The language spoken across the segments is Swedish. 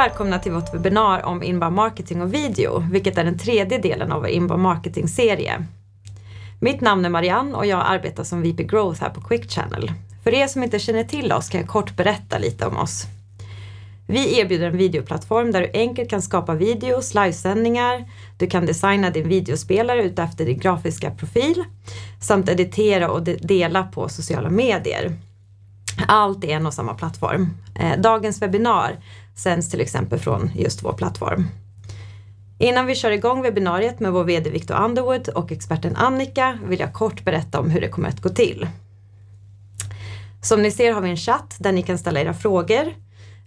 välkomna till vårt webbinar om inbound marketing och video, vilket är den tredje delen av vår inbound marketing-serie. Mitt namn är Marianne och jag arbetar som VP Growth här på Quick Channel. För er som inte känner till oss kan jag kort berätta lite om oss. Vi erbjuder en videoplattform där du enkelt kan skapa videos, livesändningar, du kan designa din videospelare utefter din grafiska profil samt editera och dela på sociala medier. Allt i en och samma plattform. Eh, dagens webbinar sänds till exempel från just vår plattform. Innan vi kör igång webbinariet med vår VD Victor Underwood och experten Annika vill jag kort berätta om hur det kommer att gå till. Som ni ser har vi en chatt där ni kan ställa era frågor.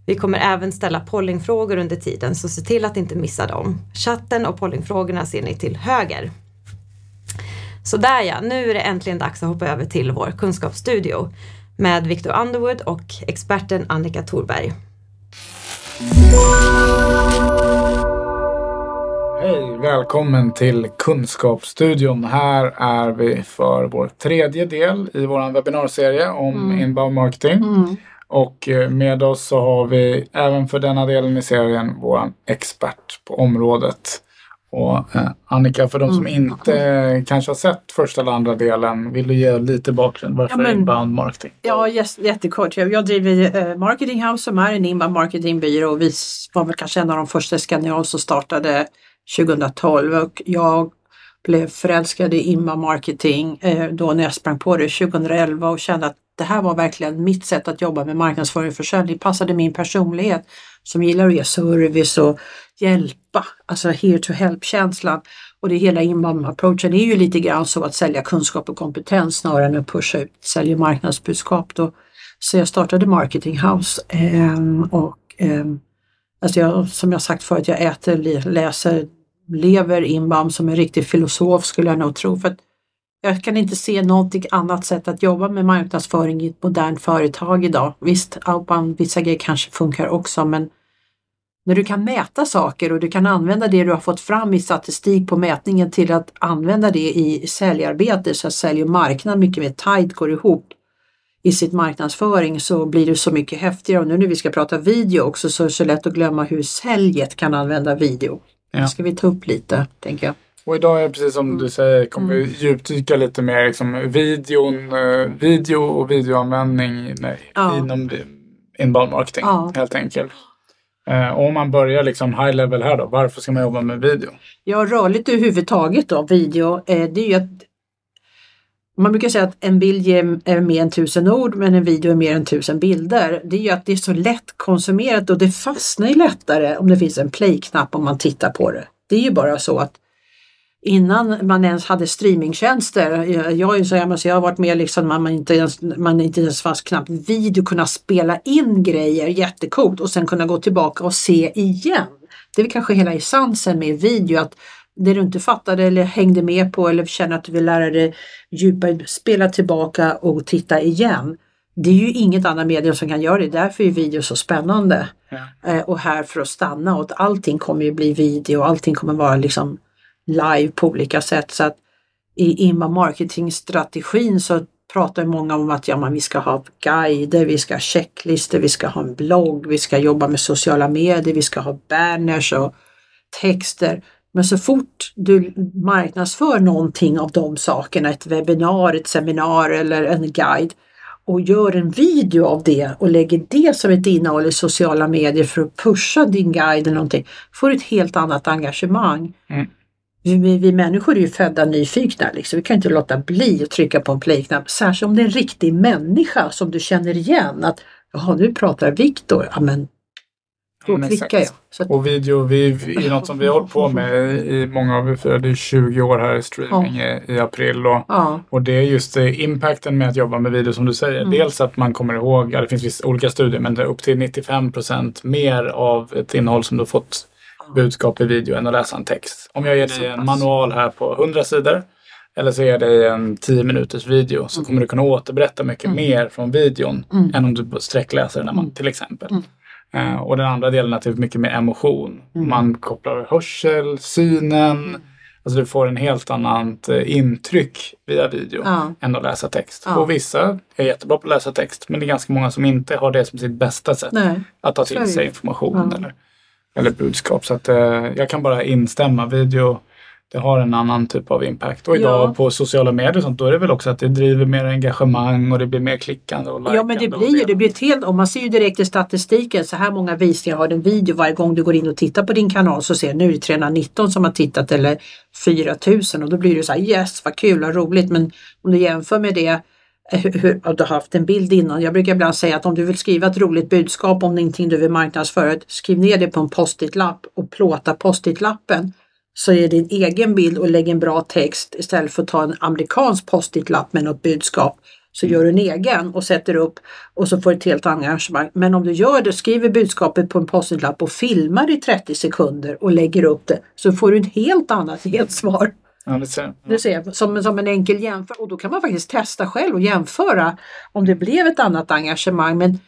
Vi kommer även ställa pollingfrågor under tiden så se till att inte missa dem. Chatten och pollingfrågorna ser ni till höger. Så där ja, nu är det äntligen dags att hoppa över till vår kunskapsstudio med Victor Underwood och experten Annika Thorberg. Hej, välkommen till Kunskapsstudion. Här är vi för vår tredje del i vår webbinarserie om mm. inbound marketing. Mm. Och eh, med oss så har vi även för denna delen i serien vår expert på området. Och eh, Annika, för de som mm. inte kanske har sett första eller andra delen, vill du ge lite bakgrund? Varför ja, men, inbound marketing? Ja, yes, jättekort. Jag, jag driver eh, Marketing House som är en inbound marketingbyrå. Vi var väl kanske en av de första i Skandinavien som startade 2012 och jag blev förälskad i inbound marketing eh, då när jag sprang på det 2011 och kände att det här var verkligen mitt sätt att jobba med marknadsföring och försäljning. passade min personlighet som gillar att ge service och hjälpa, alltså here to help-känslan. Och det hela inbound-approachen är ju lite grann så att sälja kunskap och kompetens snarare än att pusha ut, sälja marknadsbudskap. Då. Så jag startade Marketing House ehm, och ehm, alltså jag, som jag sagt förut, jag äter, läser, lever inbound som en riktig filosof skulle jag nog tro. För att jag kan inte se någonting annat sätt att jobba med marknadsföring i ett modernt företag idag. Visst, outbound, vissa grejer kanske funkar också men när du kan mäta saker och du kan använda det du har fått fram i statistik på mätningen till att använda det i säljarbete så att sälj och marknad mycket mer tight går ihop i sitt marknadsföring så blir det så mycket häftigare. Och nu när vi ska prata video också så är det så lätt att glömma hur säljet kan använda video. Ja. Det ska vi ta upp lite, tänker jag. Och idag är precis som du mm. säger kommer vi mm. djupdyka lite mer liksom videon, eh, video och videoanvändning nej, ja. inom inbound marketing ja. helt enkelt. Eh, och om man börjar liksom high level här då, varför ska man jobba med video? Ja, rörligt överhuvudtaget då, video, eh, det är ju att man brukar säga att en bild är mer än tusen ord men en video är mer än tusen bilder. Det är ju att det är så lätt konsumerat och det fastnar ju lättare om det finns en play-knapp om man tittar på det. Det är ju bara så att innan man ens hade streamingtjänster. Jag, är så, jag, måste, jag har varit med liksom man inte ens, man inte ens fanns knappt video, kunna spela in grejer jättecoolt och sen kunna gå tillbaka och se igen. Det är väl kanske hela essensen med video att det du inte fattade eller hängde med på eller känner att du vill lära dig djupare, spela tillbaka och titta igen. Det är ju inget annat medium som kan göra det, därför är video så spännande. Ja. Eh, och här för att stanna och att allting kommer ju bli video, allting kommer vara liksom live på olika sätt. Så att i inbound marketing-strategin så pratar många om att ja, man, vi ska ha guider, vi ska ha checklistor, vi ska ha en blogg, vi ska jobba med sociala medier, vi ska ha banners och texter. Men så fort du marknadsför någonting av de sakerna, ett webbinar, ett seminar eller en guide och gör en video av det och lägger det som ett innehåll i sociala medier för att pusha din guide eller någonting, får du ett helt annat engagemang. Mm. Vi, vi människor är ju födda nyfikna. Liksom. Vi kan inte låta bli att trycka på en play-knapp. Särskilt om det är en riktig människa som du känner igen. Att Jaha, nu pratar Viktor. Ja, men då ja, klickar jag. Så Och video vi, är något som vi har hållit på med i många av, vi firade 20 år här i streaming ja. i, i, april. Och, ja. och det är just eh, impacten med att jobba med video som du säger. Mm. Dels att man kommer ihåg, ja, det finns vissa olika studier, men det är upp till 95 procent mer av ett innehåll som du har fått budskap i video än att läsa en text. Om jag ger dig en manual här på 100 sidor eller så ger dig en 10 minuters video så mm. kommer du kunna återberätta mycket mm. mer från videon mm. än om du sträckläser den till exempel. Uh, och den andra delen är naturligtvis mycket mer emotion. Man kopplar hörsel, synen. Alltså du får en helt annat uh, intryck via video ja. än att läsa text. Ja. Och vissa är jättebra på att läsa text men det är ganska många som inte har det som sitt bästa sätt Nej. att ta till sig information. Ja. Eller eller budskap. Så att, eh, jag kan bara instämma. Video det har en annan typ av impact. Och idag ja. på sociala medier och sånt, då är det väl också att det driver mer engagemang och det blir mer klickande och likande. Ja men det blir ju, det blir ett helt, om man ser ju direkt i statistiken, så här många visningar har en video varje gång du går in och tittar på din kanal så ser du nu är det 319 som har tittat eller 4000 och då blir det så här yes vad kul och roligt men om du jämför med det Eh, hur, hur, du har haft en bild innan. Jag brukar ibland säga att om du vill skriva ett roligt budskap om någonting du vill marknadsföra, skriv ner det på en post-it-lapp och plåta post-it-lappen så är din egen bild och lägg en bra text istället för att ta en amerikansk post-it-lapp med något budskap. Så gör du en egen och sätter upp och så får du ett helt engagemang. Men om du gör det, skriver budskapet på en post-it-lapp och filmar i 30 sekunder och lägger upp det så får du ett helt annat gensvar. Ja, det ser. Du ser, som, som en enkel jämförelse. Och då kan man faktiskt testa själv och jämföra om det blev ett annat engagemang. Men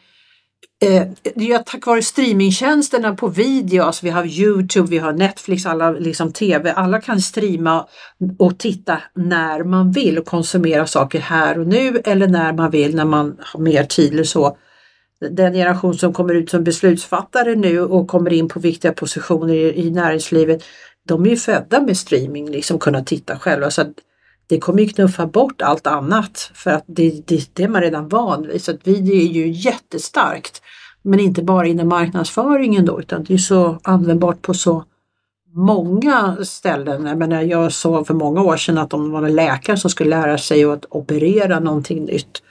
Eh, det är tack vare streamingtjänsterna på video, alltså vi har Youtube, vi har Netflix, alla liksom TV, alla kan streama och titta när man vill och konsumera saker här och nu eller när man vill när man har mer tid eller så. Den generation som kommer ut som beslutsfattare nu och kommer in på viktiga positioner i, i näringslivet, de är ju födda med streaming, liksom kunna titta själva. Så det kommer ju knuffa bort allt annat för att det, det, det är man redan van vid. Så att video är ju jättestarkt. Men inte bara inom marknadsföringen då utan det är så användbart på så många ställen. Jag, menar, jag såg för många år sedan att om det var en läkare som skulle lära sig att operera någonting nytt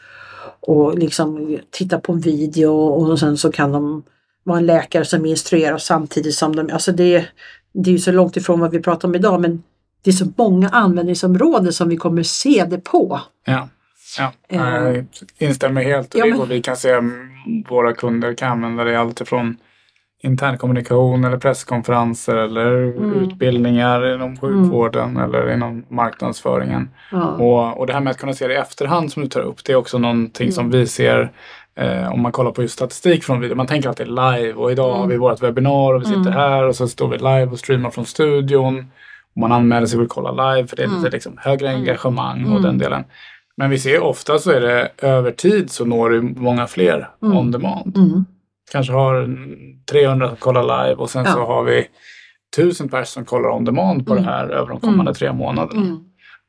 och liksom titta på en video och sen så kan de vara en läkare som instruerar samtidigt som de, alltså det, det är ju så långt ifrån vad vi pratar om idag men det är så många användningsområden som vi kommer se det på. Ja, ja. jag eh, instämmer helt. Ja, men... Vi kan se våra kunder kan använda det alltifrån internkommunikation eller presskonferenser eller mm. utbildningar inom mm. sjukvården mm. eller inom marknadsföringen. Ja. Och, och det här med att kunna se det i efterhand som du tar upp, det är också någonting mm. som vi ser eh, om man kollar på just statistik från video. Man tänker alltid live och idag har vi mm. vårt webbinar och vi sitter mm. här och så står vi live och streamar från studion. Och man anmäler sig och vill kolla live för det är lite liksom högre engagemang och den delen. Men vi ser ofta så är det över tid så når du många fler mm. on demand. Mm. Kanske har 300 som kollar live och sen ja. så har vi 1000 personer som kollar on demand på mm. det här över de kommande mm. tre månaderna.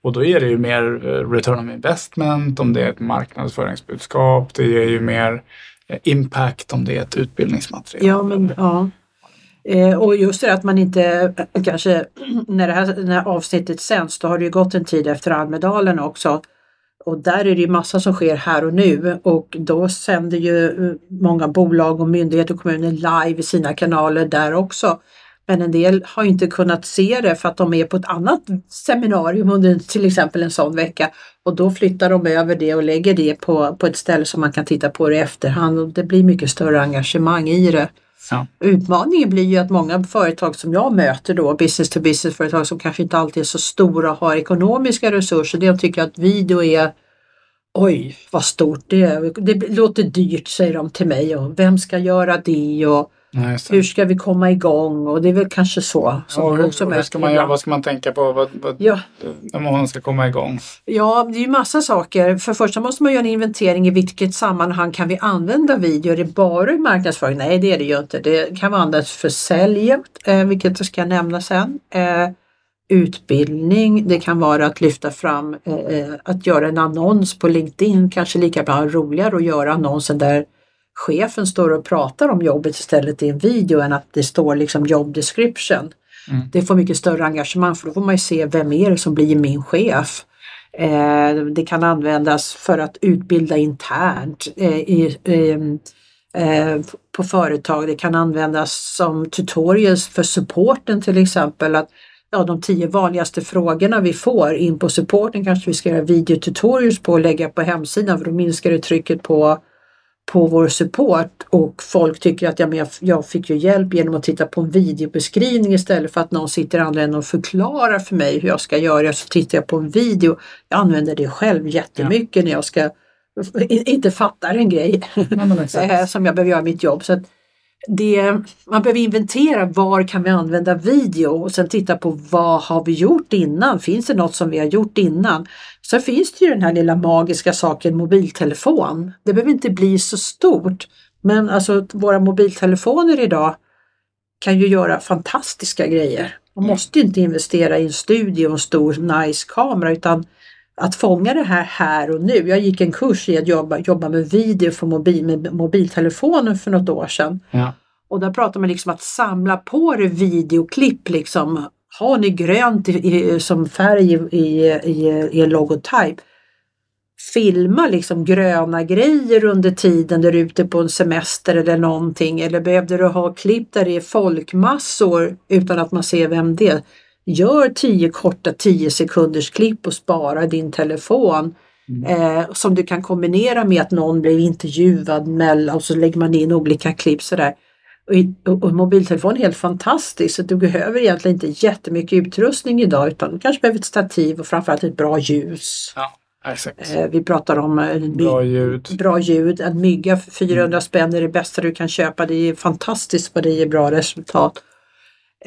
Och då är det ju mer eh, return on investment om det är ett marknadsföringsbudskap. Det ger ju mer eh, impact om det är ett utbildningsmaterial. Ja, men, ja. Eh, och just det att man inte eh, kanske när det här, när avsnittet sänds då har det ju gått en tid efter Almedalen också och där är det ju massa som sker här och nu och då sänder ju många bolag och myndigheter och kommuner live i sina kanaler där också. Men en del har inte kunnat se det för att de är på ett annat seminarium under till exempel en sån vecka. Och då flyttar de över det och lägger det på, på ett ställe som man kan titta på det i efterhand och det blir mycket större engagemang i det. Ja. Utmaningen blir ju att många företag som jag möter då, business to business företag som kanske inte alltid är så stora och har ekonomiska resurser, de tycker att video är Oj, vad stort det är. Det låter dyrt säger de till mig och vem ska göra det och Nej, hur ska vi komma igång och det är väl kanske så. Som ja, hur, också ska man göra, vad ska man tänka på vad, vad, ja. när man ska komma igång? Ja, det är ju massa saker. För det första måste man göra en inventering i vilket sammanhang kan vi använda video? Är det bara i marknadsföring? Nej, det är det ju inte. Det kan användas för sälj, eh, vilket jag ska nämna sen. Eh, utbildning, det kan vara att lyfta fram, eh, att göra en annons på LinkedIn, kanske lika bra roligare att göra annonsen där chefen står och pratar om jobbet istället i en video än att det står liksom job description. Mm. Det får mycket större engagemang för då får man ju se vem är det som blir min chef. Eh, det kan användas för att utbilda internt eh, i, ehm, eh, på företag. Det kan användas som tutorials för supporten till exempel. Att ja, de tio vanligaste frågorna vi får in på supporten kanske vi ska göra videotutorials på och lägga på hemsidan för då minskar det trycket på på vår support och folk tycker att ja, men jag, jag fick ju hjälp genom att titta på en videobeskrivning istället för att någon sitter andra änden och förklarar för mig hur jag ska göra. Så tittar jag på en video. Jag använder det själv jättemycket ja. när jag ska inte fattar en grej ja, som jag behöver göra i mitt jobb. Så att det, man behöver inventera var kan vi använda video och sen titta på vad har vi gjort innan? Finns det något som vi har gjort innan? Sen finns det ju den här lilla magiska saken mobiltelefon. Det behöver inte bli så stort. Men alltså våra mobiltelefoner idag kan ju göra fantastiska grejer. Man måste måste inte investera i en studio och en stor nice kamera utan att fånga det här här och nu. Jag gick en kurs i att jobba, jobba med video för mobil, med mobiltelefonen för något år sedan. Ja. Och där pratar man liksom att samla på det videoklipp liksom. Har ni grönt i, i, som färg i, i, i, en logotyp? filma liksom gröna grejer under tiden där ute på en semester eller någonting eller behövde du ha klipp där det är folkmassor utan att man ser vem det är. Gör tio korta 10 sekunders klipp och spara din telefon mm. eh, som du kan kombinera med att någon blir intervjuad mellan och så lägger man in olika klipp sådär. Och, och, mobiltelefon är helt fantastiskt så du behöver egentligen inte jättemycket utrustning idag utan du kanske behöver ett stativ och framförallt ett bra ljus. Ja. Exakt. Eh, vi pratar om eh, bra ljud. Bra ljud. En mygga för 400 mm. spänn är det bästa du kan köpa. Det är fantastiskt vad det ger bra resultat.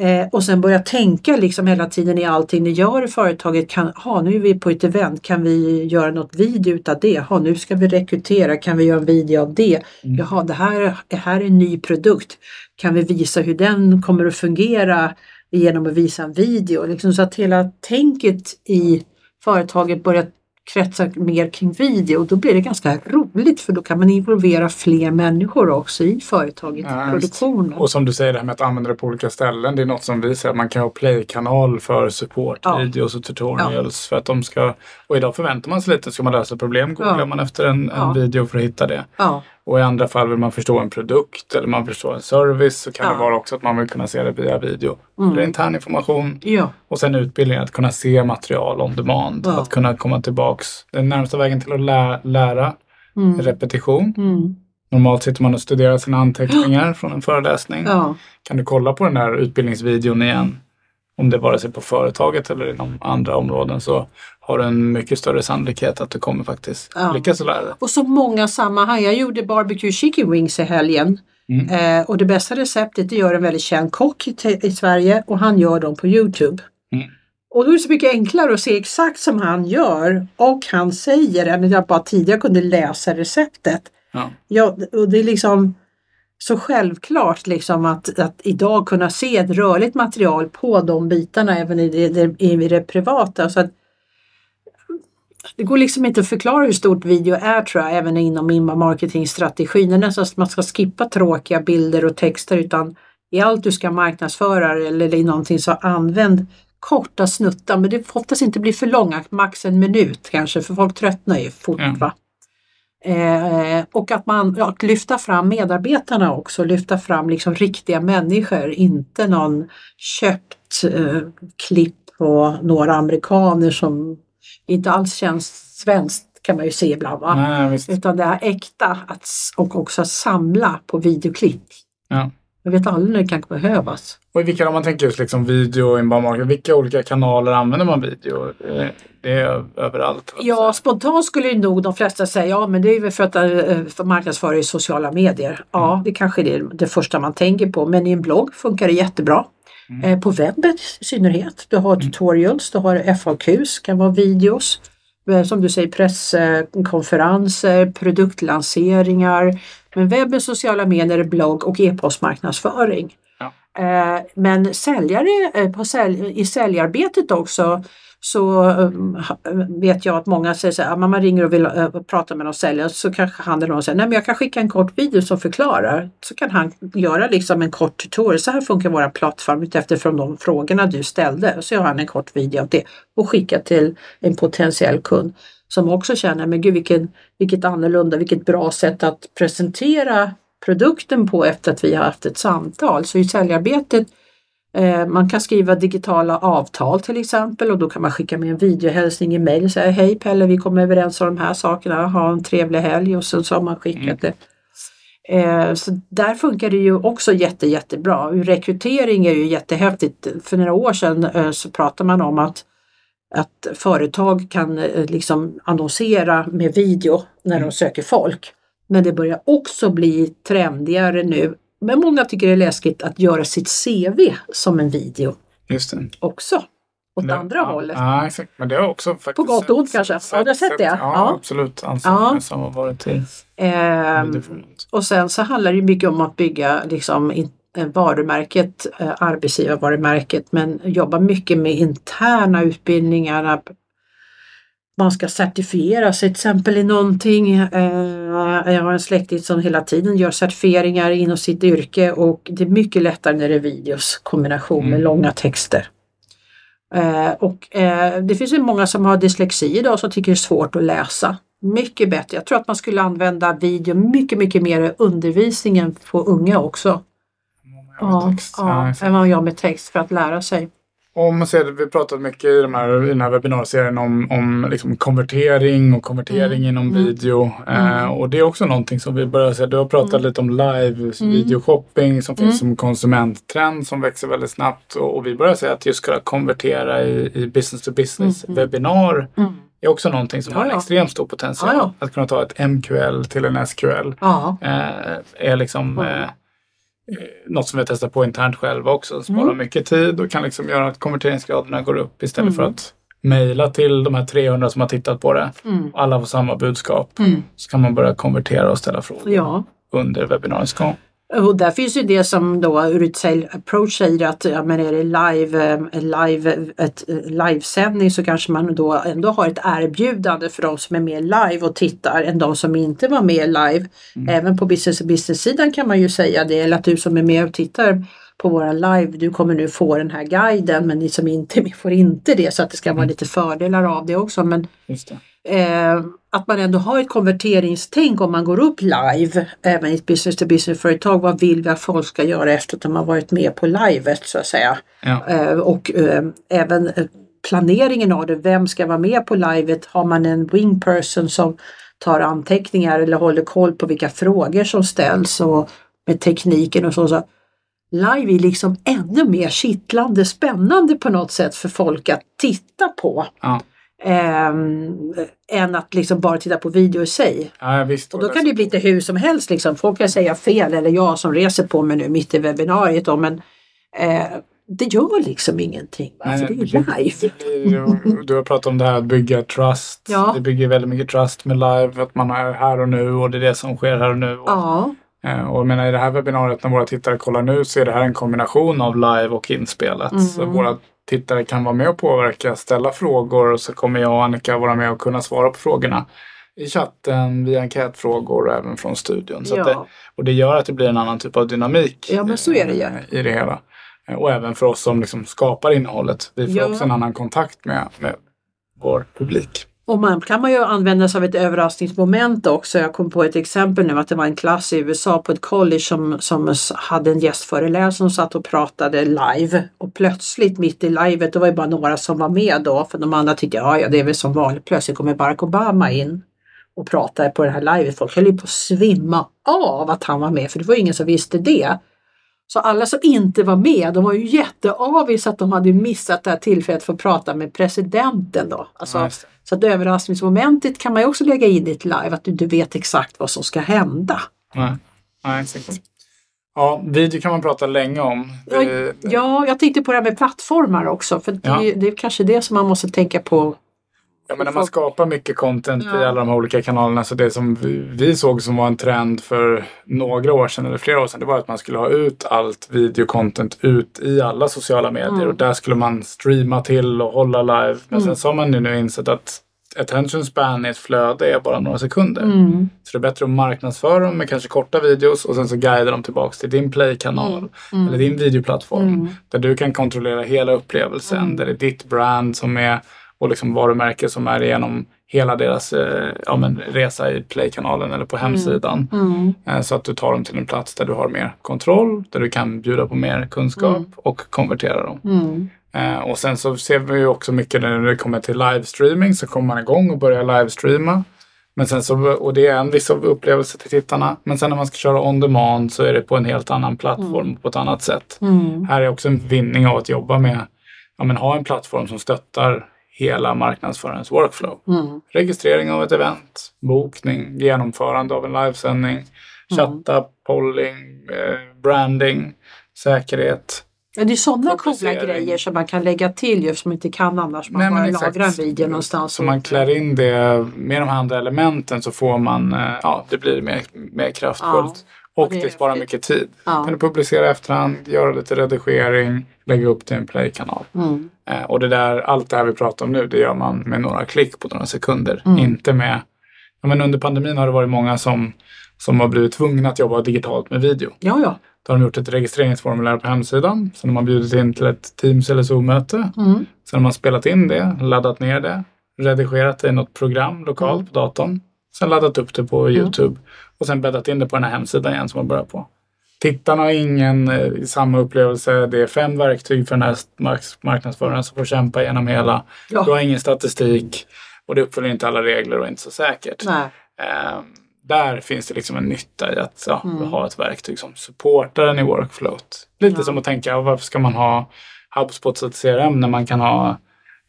Eh, och sen börja tänka liksom hela tiden i allting ni gör i företaget. Kan, ha, nu är vi på ett event, kan vi göra något video utav det? Ha, nu ska vi rekrytera, kan vi göra en video av det? Mm. Jaha, det här, det här är en ny produkt. Kan vi visa hur den kommer att fungera genom att visa en video? Liksom så att hela tänket i företaget börjar kretsar mer kring video. Då blir det ganska roligt för då kan man involvera fler människor också i företaget, ja, i produktionen. Och som du säger det här med att använda det på olika ställen. Det är något som vi säger, man kan ha play-kanal för support, ja. videos och tutorials. Ja. För att de ska, och idag förväntar man sig lite, ska man lösa problem googlar man efter en, en video för att hitta det. Och i andra fall vill man förstå en produkt eller man förstår en service så kan ja. det vara också att man vill kunna se det via video. Mm. Är intern information. Ja. Och sen utbildning, att kunna se material on demand. Ja. Att kunna komma tillbaks. Den närmsta vägen till att lä lära mm. repetition. Mm. Normalt sitter man och studerar sina anteckningar från en föreläsning. Kan du kolla på den där utbildningsvideon igen? Om det vare sig på företaget eller inom andra områden så har du en mycket större sannolikhet att du kommer faktiskt ja. lyckas lära dig. Och så många sammanhang. Jag gjorde barbecue chicken wings i helgen. Mm. Eh, och det bästa receptet det gör en väldigt känd kock i, i Sverige och han gör dem på Youtube. Mm. Och då är det så mycket enklare att se exakt som han gör och han säger än att jag bara tidigare kunde läsa receptet. Ja. Ja, och det är liksom så självklart liksom att, att idag kunna se ett rörligt material på de bitarna även i det, i det privata. Så att, det går liksom inte att förklara hur stort video är tror jag, även inom inbound marketingstrategin. Det är nästan att man ska skippa tråkiga bilder och texter utan i allt du ska marknadsföra eller i någonting så använd korta snuttar men det får oftast inte bli för långa, max en minut kanske för folk tröttnar ju fort. Mm. Va? Eh, och att man att lyfta fram medarbetarna också, lyfta fram liksom riktiga människor, inte någon köpt eh, klipp på några amerikaner som inte alls känns svenskt kan man ju se ibland. Va? Nej, Utan det är äkta att, och också samla på videoklipp. Ja. Jag vet aldrig när det kan behövas. Och vilka, om man tänker just liksom video inbound vilka olika kanaler använder man video? Eh, det är överallt? Ja, spontant skulle nog de flesta säga ja men det är väl för att eh, för marknadsföra i sociala medier. Ja, mm. det kanske är det, det första man tänker på men i en blogg funkar det jättebra. Mm. Eh, på webben i synnerhet. Du har mm. tutorials, du har FAQs, kan vara videos. Som du säger presskonferenser, produktlanseringar, men webben, sociala medier, blogg och e-postmarknadsföring. Ja. Eh, men säljare eh, på sälj, i säljarbetet också så ehm, ehm, vet jag att många säger så här, ah, man ringer och vill eh, prata med någon säljare så kanske han eller någon säger, nej men jag kan skicka en kort video som förklarar. Så kan han göra liksom en kort tutorial, så här funkar våra plattform utifrån de frågorna du ställde. Så gör han en kort video av det och skickar till en potentiell kund som också känner, men gud vilken, vilket annorlunda, vilket bra sätt att presentera produkten på efter att vi har haft ett samtal. Så i säljarbetet man kan skriva digitala avtal till exempel och då kan man skicka med en videohälsning i mejl och säga Hej Pelle, vi kommer överens om de här sakerna, ha en trevlig helg och sen så har man skickat mm. det. Eh, så där funkar det ju också jätte, jättebra. Rekrytering är ju jättehäftigt. För några år sedan eh, så pratade man om att att företag kan eh, liksom annonsera med video när de mm. söker folk. Men det börjar också bli trendigare nu. Men många tycker det är läskigt att göra sitt CV som en video. Just det. Också. Åt det, andra ja, hållet. Ja, exakt. Men det har också faktiskt På gott och ont kanske? Sett, ja, du har sett det? Ja, ja. absolut. Ansökningar ja. som har varit till. Ehm, och sen så handlar det mycket om att bygga liksom, varumärket, arbetsgivarvarumärket, men jobbar mycket med interna utbildningar. Man ska certifiera sig till exempel i någonting. Jag har en släkting som hela tiden gör certifieringar inom sitt yrke och det är mycket lättare när det är videos kombination med mm. långa texter. Och det finns ju många som har dyslexi idag som tycker det är svårt att läsa. Mycket bättre. Jag tror att man skulle använda video mycket, mycket mer i undervisningen på unga också. Ja, ja, än vad jag med text för att lära sig. Om man ser, vi pratat mycket i, de här, i den här webbinarserien om, om liksom konvertering och konvertering mm. inom mm. video. Mm. Eh, och det är också någonting som vi börjar se. Du har pratat mm. lite om live mm. videoshopping som finns mm. som konsumenttrend som växer väldigt snabbt. Och, och vi börjar se att just kunna konvertera i, i business to business webbinar är också någonting som ja, har en extremt stor potential. Ja, att kunna ta ett MQL till en SQL eh, är liksom eh, eh, något som vi testar på internt själva också. Sparar mm. mycket tid och kan liksom göra att konverteringsgraderna går upp istället mm. för att mejla till de här 300 som har tittat på det. Mm. Alla får samma budskap. Mm. Så kan man börja konvertera och ställa frågor ja. under webbinariets gång. Och där finns ju det som då Retail Approach säger att ja, men är det live, eh, live, ett eh, livesändning så kanske man då ändå har ett erbjudande för de som är med live och tittar än de som inte var med live. Mm. Även på business business sidan kan man ju säga det, eller att du som är med och tittar på våra live, du kommer nu få den här guiden men ni som inte är med får inte det så att det ska vara mm. lite fördelar av det också. Men eh, att man ändå har ett konverteringstänk om man går upp live, även i ett business to business företag. Vad vill vi att folk ska göra efter att de har varit med på livet så att säga. Ja. Eh, och eh, även eh, planeringen av det. Vem ska vara med på livet? Har man en wing person som tar anteckningar eller håller koll på vilka frågor som ställs och med tekniken och så. så live är liksom ännu mer kittlande, spännande på något sätt för folk att titta på. Ja. Ähm, än att liksom bara titta på video i sig. Ja, visst, och då kan det bli lite hur som helst. Liksom. Folk kan säga fel eller jag som reser på mig nu mitt i webbinariet. Då, men eh, det gör liksom ingenting. Nej, för det är ju live. du har pratat om det här att bygga trust. Ja. Det bygger väldigt mycket trust med live. Att man är här och nu och det är det som sker här och nu. Och, ja. Eh, och jag menar, i det här webbinariet när våra tittare kollar nu så är det här en kombination av live och inspelat. Mm. Så våra tittare kan vara med och påverka, ställa frågor och så kommer jag och Annika vara med och kunna svara på frågorna i chatten, via enkätfrågor och även från studion. Så ja. det, och det gör att det blir en annan typ av dynamik ja, men så är det ju. i det hela. Eh, och även för oss som liksom skapar innehållet. Vi får ja. också en annan kontakt med, med vår publik. Och man kan man ju använda sig av ett överraskningsmoment också. Jag kom på ett exempel nu att det var en klass i USA på ett college som, som hade en gästföreläsare som satt och pratade live. Och plötsligt mitt i livet, det var ju bara några som var med då för de andra tyckte ja, ja det är väl som vanligt. Plötsligt kommer Barack Obama in och pratade på det här livet. Folk höll ju på att svimma av att han var med för det var ingen som visste det. Så alla som inte var med, de var ju jätteavis att de hade missat det här tillfället för att prata med presidenten då. Alltså, ja, så att överraskningsmomentet kan man ju också lägga in i ett live, att du inte vet exakt vad som ska hända. Nej, Nej exakt. Ja, video kan man prata länge om. Ja, ja, jag tänkte på det här med plattformar också, för ja. det, det är kanske det som man måste tänka på Ja, men när man skapar mycket content ja. i alla de här olika kanalerna så det som vi såg som var en trend för några år sedan eller flera år sedan det var att man skulle ha ut allt videocontent ut i alla sociala medier mm. och där skulle man streama till och hålla live. Men mm. sen så har man nu insett att attention span i ett flöde är bara några sekunder. Mm. Så det är bättre att marknadsföra dem med kanske korta videos och sen så guida dem tillbaks till din play-kanal mm. mm. eller din videoplattform. Mm. Där du kan kontrollera hela upplevelsen. Mm. Där det är ditt brand som är och liksom varumärke som är igenom hela deras eh, ja, men resa i Play-kanalen eller på mm. hemsidan. Mm. Mm. Så att du tar dem till en plats där du har mer kontroll, där du kan bjuda på mer kunskap mm. och konvertera dem. Mm. Eh, och sen så ser vi ju också mycket när det kommer till livestreaming så kommer man igång och börjar livestreama. Men sen så, och det är en viss upplevelse till tittarna. Men sen när man ska köra on demand så är det på en helt annan plattform mm. på ett annat sätt. Här är också en vinning av att jobba med, ja men ha en plattform som stöttar hela marknadsförarens workflow. Mm. Registrering av ett event, bokning, genomförande av en livesändning, mm. chatta, polling, eh, branding, säkerhet. Ja, det är sådana coola grejer som man kan lägga till ju som man inte kan annars. Man Nej, bara exakt. lagrar en video någonstans. Så man klär in det med de andra elementen så får man, eh, ja det blir mer, mer kraftfullt. Ja. Och det, det sparar mycket tid. Ja. Kan du publicera efterhand, göra lite redigering, lägga upp till en playkanal. Mm. Eh, och det där, allt det här vi pratar om nu, det gör man med några klick på några sekunder. Mm. Inte med... Ja, men under pandemin har det varit många som, som har blivit tvungna att jobba digitalt med video. Ja, ja. Då har de gjort ett registreringsformulär på hemsidan. Sen har man bjudit in till ett Teams eller Zoom-möte. Mm. Sen har man spelat in det, laddat ner det, redigerat det i något program lokalt mm. på datorn. Sen laddat upp det på mm. Youtube och sen bäddat in det på den här hemsidan igen som man börjar på. Tittarna har ingen eh, samma upplevelse. Det är fem verktyg för den här marknadsföraren som får kämpa genom hela. Ja. Du har ingen statistik och det uppfyller inte alla regler och är inte så säkert. Eh, där finns det liksom en nytta i att ja, mm. ha ett verktyg som supportar den i workflowet. Lite ja. som att tänka, varför ska man ha HubSpot CRM när man kan ha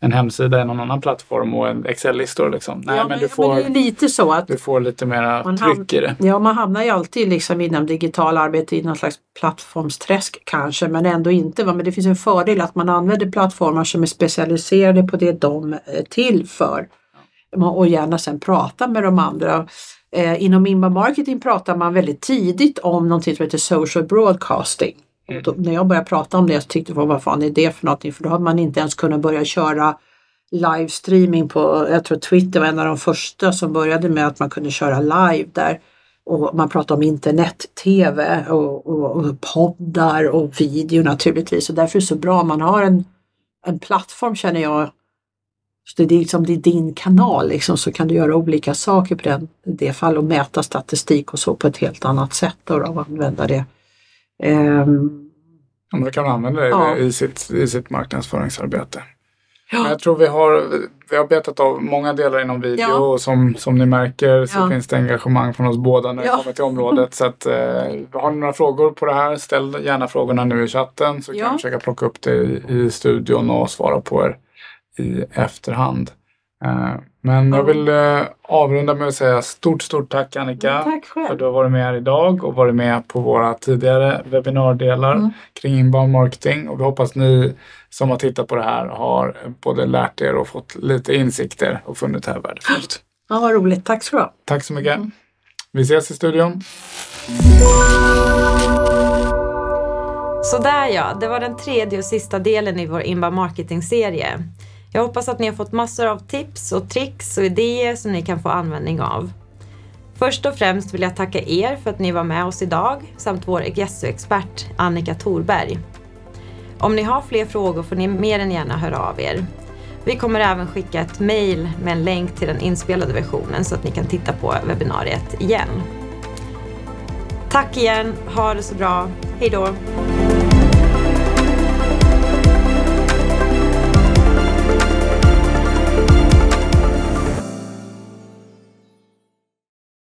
en hemsida i någon annan plattform och en Excel-listor. Liksom. Nej, ja, men, men, du får, men det är lite så att du får lite mera tryck i det. Ja, man hamnar ju alltid liksom inom digital arbete i någon slags plattformsträsk kanske, men ändå inte. Va? Men det finns en fördel att man använder plattformar som är specialiserade på det de är till för. Och gärna sen prata med de andra. Eh, inom inbound marketing pratar man väldigt tidigt om någonting som heter social broadcasting. Mm. Då, när jag började prata om det så tyckte jag vad fan är det för någonting? För då hade man inte ens kunnat börja köra livestreaming på, jag tror Twitter var en av de första som började med att man kunde köra live där. Och man pratar om internet-tv och, och, och, poddar och video naturligtvis. Och därför är det så bra om man har en, en plattform känner jag. Så det är liksom det är din kanal liksom, så kan du göra olika saker på den, i det fall och mäta statistik och så på ett helt annat sätt då, och använda det Um, ja, då kan man använda det ja. i, sitt, i sitt marknadsföringsarbete. Ja. jag tror vi har, vi har betat av många delar inom video ja. och som, som ni märker så finns det engagemang från oss båda när det kommer till området. Så att, eh, har ni några frågor på det här, ställ gärna frågorna nu i chatten så kan vi försöka plocka upp det i, i studion och svara på er i efterhand. Eh, men jag vill eh, avrunda med att säga stort, stort tack Annika. tack själv. För att du har varit med här idag och varit med på våra tidigare webbinardelar mm. kring inbound marketing. Och vi hoppas ni som har tittat på det här har både lärt er och fått lite insikter och funnit det här värdefullt. Ja, vad roligt. Tack så du Tack så mycket. Mm. Vi ses i studion. Sådär ja, det var den tredje och sista delen i vår inbound marketing-serie. Jag hoppas att ni har fått massor av tips och tricks och idéer som ni kan få användning av. Först och främst vill jag tacka er för att ni var med oss idag samt vår Egesso-expert Annika Thorberg. Om ni har fler frågor får ni mer än gärna höra av er. Vi kommer även skicka ett mail med en länk till den inspelade versionen så att ni kan titta på webbinariet igen. Tack igen, ha det så bra, hejdå!